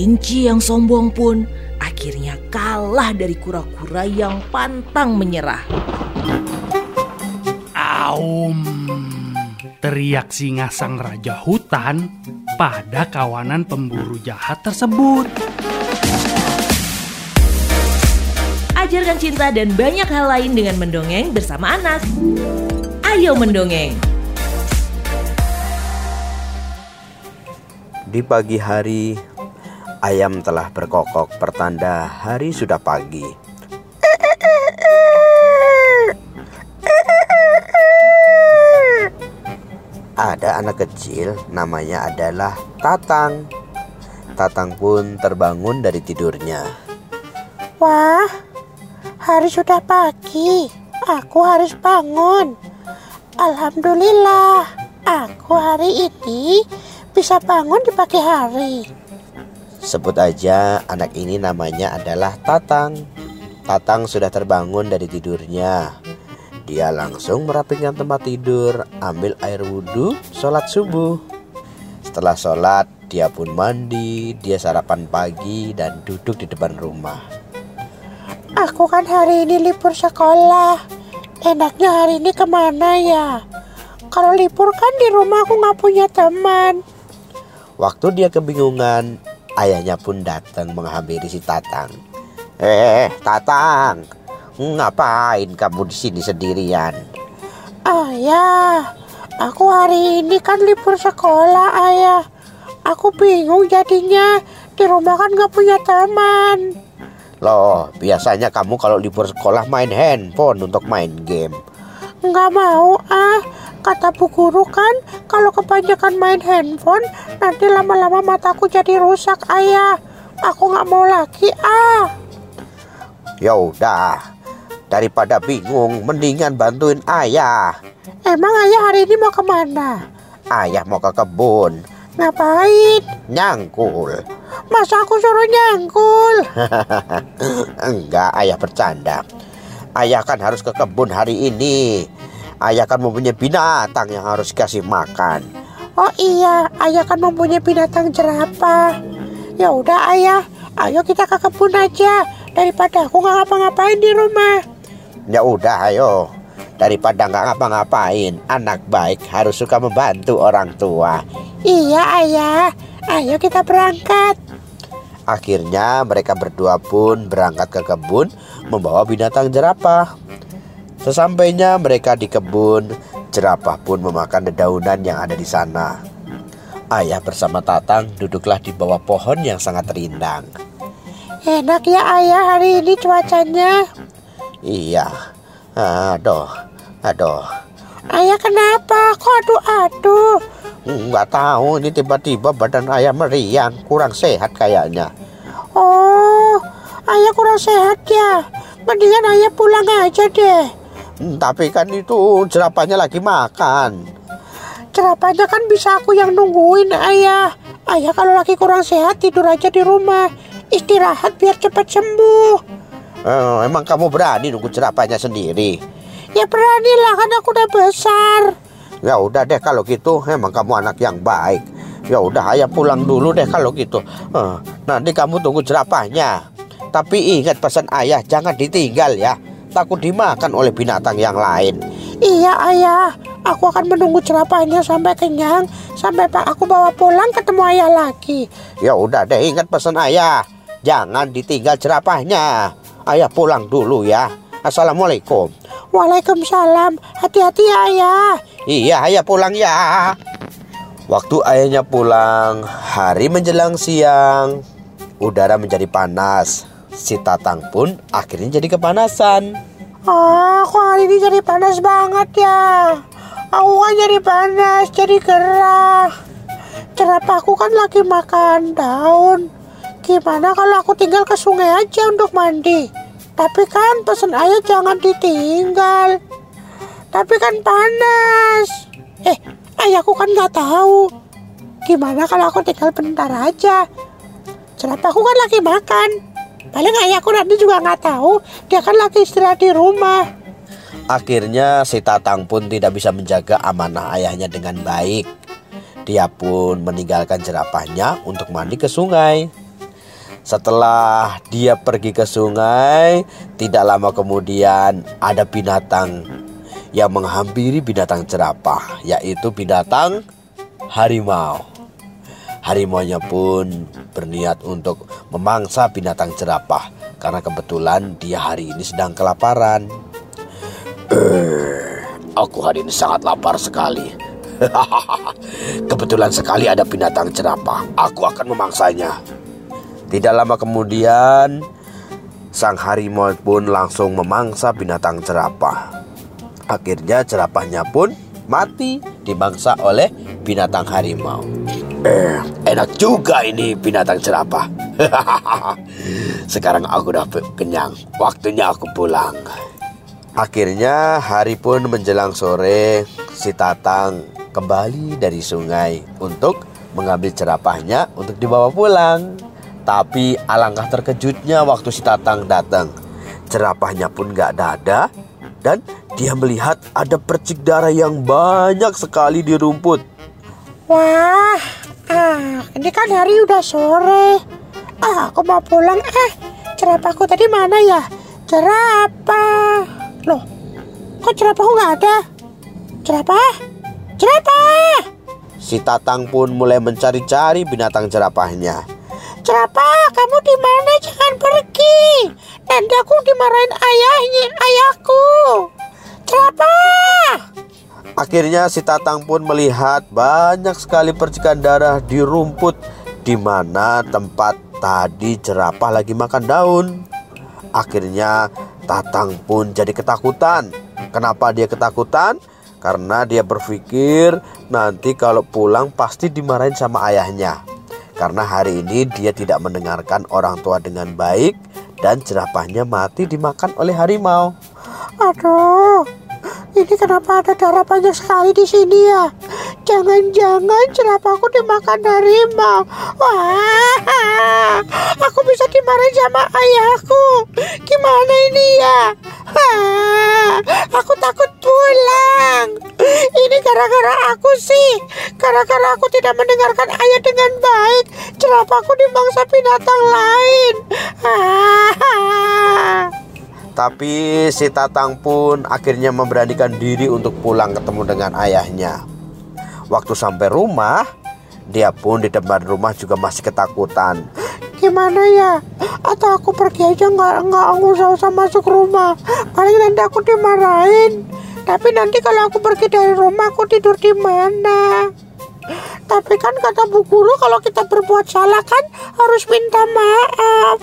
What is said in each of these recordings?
Kelinci yang sombong pun akhirnya kalah dari kura-kura yang pantang menyerah. Aum, teriak singa sang raja hutan pada kawanan pemburu jahat tersebut. Ajarkan cinta dan banyak hal lain dengan mendongeng bersama anak. Ayo mendongeng. Di pagi hari, ayam telah berkokok pertanda hari sudah pagi. Ada anak kecil namanya adalah Tatang. Tatang pun terbangun dari tidurnya. Wah, hari sudah pagi. Aku harus bangun. Alhamdulillah, aku hari ini bisa bangun di pagi hari. Sebut aja anak ini namanya adalah Tatang. Tatang sudah terbangun dari tidurnya. Dia langsung merapikan tempat tidur, ambil air wudhu, sholat subuh. Setelah sholat, dia pun mandi, dia sarapan pagi dan duduk di depan rumah. Aku kan hari ini libur sekolah. Enaknya hari ini ke mana ya? Kalau libur kan di rumah aku nggak punya teman. Waktu dia kebingungan, ayahnya pun datang menghampiri si Tatang. Eh, Tatang, ngapain kamu di sini sendirian? Ayah, aku hari ini kan libur sekolah ayah. Aku bingung jadinya di rumah kan nggak punya teman. Loh, biasanya kamu kalau libur sekolah main handphone untuk main game. Nggak mau ah, kata bu guru kan kalau kebanyakan main handphone nanti lama-lama mataku jadi rusak ayah. Aku nggak mau lagi ah. Ya udah, daripada bingung, mendingan bantuin ayah. Emang ayah hari ini mau ke mana? Ayah mau ke kebun, Ngapain? nyangkul. Masa aku suruh nyangkul? Enggak, ayah bercanda. Ayah kan harus ke kebun hari ini. Ayah kan mempunyai binatang yang harus kasih makan. Oh iya, ayah kan mempunyai binatang jerapah. Ya udah ayah, ayo kita ke kebun aja daripada aku nggak ngapa-ngapain di rumah. Ya udah, ayo. Daripada nggak ngapa-ngapain, anak baik harus suka membantu orang tua. Iya ayah, ayo kita berangkat. Akhirnya mereka berdua pun berangkat ke kebun membawa binatang jerapah. Sesampainya mereka di kebun, jerapah pun memakan dedaunan yang ada di sana. Ayah bersama Tatang duduklah di bawah pohon yang sangat rindang. Enak ya ayah hari ini cuacanya. Iya, aduh, aduh, Ayah kenapa? Kok aduh-aduh? nggak tahu ini tiba-tiba badan ayah meriang, kurang sehat kayaknya. Oh, ayah kurang sehat ya. Mendingan ayah pulang aja deh. Hmm, tapi kan itu jerapahnya lagi makan. Cerapanya kan bisa aku yang nungguin ayah. Ayah kalau lagi kurang sehat tidur aja di rumah. Istirahat biar cepat sembuh. Eh, emang kamu berani nunggu jerapahnya sendiri? Ya beranilah kan aku udah besar. Ya udah deh kalau gitu, emang kamu anak yang baik. Ya udah, ayah pulang dulu deh kalau gitu. Eh, nanti kamu tunggu jerapahnya. Tapi ingat pesan ayah, jangan ditinggal ya. Takut dimakan oleh binatang yang lain. Iya ayah, aku akan menunggu cerapahnya sampai kenyang. Sampai pak aku bawa pulang ketemu ayah lagi. Ya udah deh, ingat pesan ayah. Jangan ditinggal jerapahnya. Ayah pulang dulu ya. Assalamualaikum. Waalaikumsalam, hati-hati ya ayah. Iya, ayah pulang ya. Waktu ayahnya pulang, hari menjelang siang, udara menjadi panas. Si Tatang pun akhirnya jadi kepanasan. Ah, kok hari ini jadi panas banget ya? Aku kan jadi panas, jadi gerah. Cerapahku kan lagi makan daun. Gimana kalau aku tinggal ke sungai aja untuk mandi? Tapi kan pesan ayah jangan ditinggal. Tapi kan panas. Eh, ayahku kan nggak tahu. Gimana kalau aku tinggal bentar aja? Cerapahku kan lagi makan. Paling ayahku nanti juga nggak tahu. Dia kan lagi istirahat di rumah. Akhirnya si Tatang pun tidak bisa menjaga amanah ayahnya dengan baik. Dia pun meninggalkan jerapahnya untuk mandi ke sungai. Setelah dia pergi ke sungai, tidak lama kemudian ada binatang yang menghampiri binatang jerapah, yaitu binatang harimau. Harimaunya pun berniat untuk memangsa binatang jerapah karena kebetulan dia hari ini sedang kelaparan. Eh, aku hari ini sangat lapar sekali. kebetulan sekali ada binatang jerapah. Aku akan memangsanya. Tidak lama kemudian, sang harimau pun langsung memangsa binatang jerapah. Akhirnya jerapahnya pun mati dimangsa oleh binatang harimau. Eh, enak juga ini binatang jerapah. Sekarang aku udah kenyang. Waktunya aku pulang. Akhirnya hari pun menjelang sore, si Tatang kembali dari sungai untuk mengambil jerapahnya untuk dibawa pulang. Tapi alangkah terkejutnya waktu si Tatang datang. Jerapahnya pun gak ada dan dia melihat ada percik darah yang banyak sekali di rumput. Wah, ah, ini kan hari udah sore. Ah, aku mau pulang. Eh, jerapahku tadi mana ya? Jerapah. Loh, kok jerapahku nggak ada? Jerapah? Jerapah! Si Tatang pun mulai mencari-cari binatang jerapahnya. Jerapah, kamu di mana? Jangan pergi. Nanti aku dimarahin ayahnya, ayahku. Jerapah! Akhirnya si Tatang pun melihat banyak sekali percikan darah di rumput di mana tempat tadi jerapah lagi makan daun. Akhirnya Tatang pun jadi ketakutan. Kenapa dia ketakutan? Karena dia berpikir nanti kalau pulang pasti dimarahin sama ayahnya. Karena hari ini dia tidak mendengarkan orang tua dengan baik dan jerapahnya mati dimakan oleh harimau. Aduh, ini kenapa ada darah banyak sekali di sini ya? Jangan-jangan jerapahku dimakan harimau. Wah, aku bisa dimarahin sama ayahku. Gimana ini ya? Wah, aku takut pulang. Ini gara-gara aku sih. Gara-gara aku tidak mendengarkan ayah dengan baik. Jerapahku dimangsa binatang lain. Ah. Tapi si Tatang pun akhirnya memberanikan diri untuk pulang ketemu dengan ayahnya. Waktu sampai rumah, dia pun di depan rumah juga masih ketakutan. Gimana ya? Atau aku pergi aja nggak nggak usah usah masuk rumah. Paling nanti aku dimarahin. Tapi nanti kalau aku pergi dari rumah aku tidur di mana? Tapi kan kata bu guru kalau kita berbuat salah kan harus minta maaf.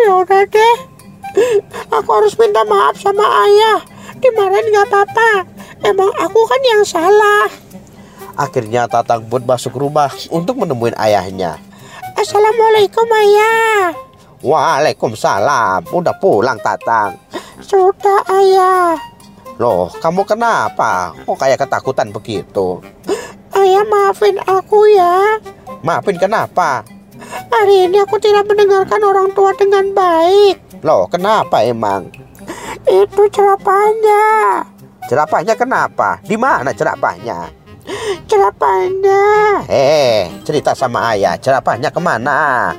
Ya udah deh. Aku harus minta maaf sama ayah. Dimarahin nggak apa-apa. Emang aku kan yang salah. Akhirnya Tatang pun masuk rumah untuk menemui ayahnya. Assalamualaikum ayah. Waalaikumsalam. Udah pulang Tatang. Sudah ayah. Loh, kamu kenapa? Kok kayak ketakutan begitu? Ayah maafin aku ya. Maafin kenapa? Hari ini aku tidak mendengarkan orang tua dengan baik. Loh, kenapa emang? Itu jerapahnya. Jerapahnya kenapa? Di mana jerapahnya? Jerapahnya. Eh, cerita sama ayah. Jerapahnya ke mana?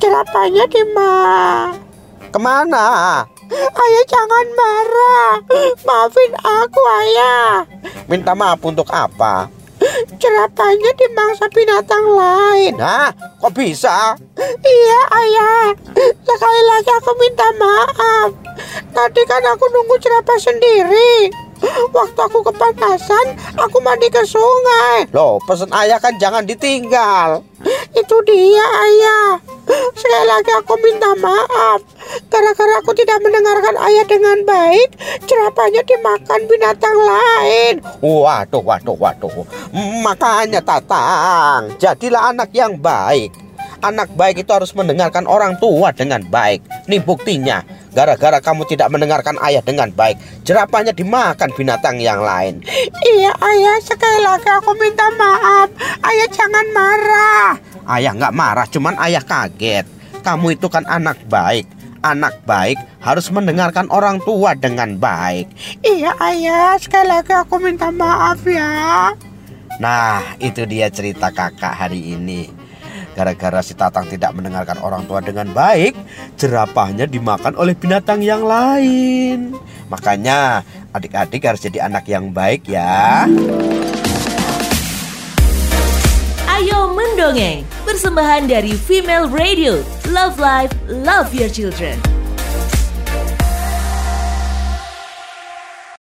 Jerapahnya di mana? Ke mana? Ayah jangan marah. Maafin aku ayah. Minta maaf untuk apa? Jerapahnya dimangsa binatang lain. Hah? Kok bisa? Iya ayah. Sekali lagi aku minta maaf. Tadi kan aku nunggu jerapah sendiri. Waktu aku kepanasan, aku mandi ke sungai. Loh, pesen ayah kan jangan ditinggal. Itu dia ayah. Sekali lagi aku minta maaf. Gara-gara aku tidak mendengarkan ayah dengan baik, jerapahnya dimakan binatang lain. Waduh, waduh, waduh. Makanya Tatang, jadilah anak yang baik. Anak baik itu harus mendengarkan orang tua dengan baik. Nih buktinya, gara-gara kamu tidak mendengarkan ayah dengan baik, jerapahnya dimakan binatang yang lain. Iya ayah, sekali lagi aku minta maaf. Ayah jangan marah. Ayah nggak marah, cuman ayah kaget. Kamu itu kan anak baik. Anak baik harus mendengarkan orang tua dengan baik. Iya ayah, sekali lagi aku minta maaf ya. Nah, itu dia cerita kakak hari ini. Gara-gara si Tatang tidak mendengarkan orang tua dengan baik, jerapahnya dimakan oleh binatang yang lain. Makanya, adik-adik harus jadi anak yang baik ya. Dongeng, persembahan dari Female Radio. Love Life, Love Your Children.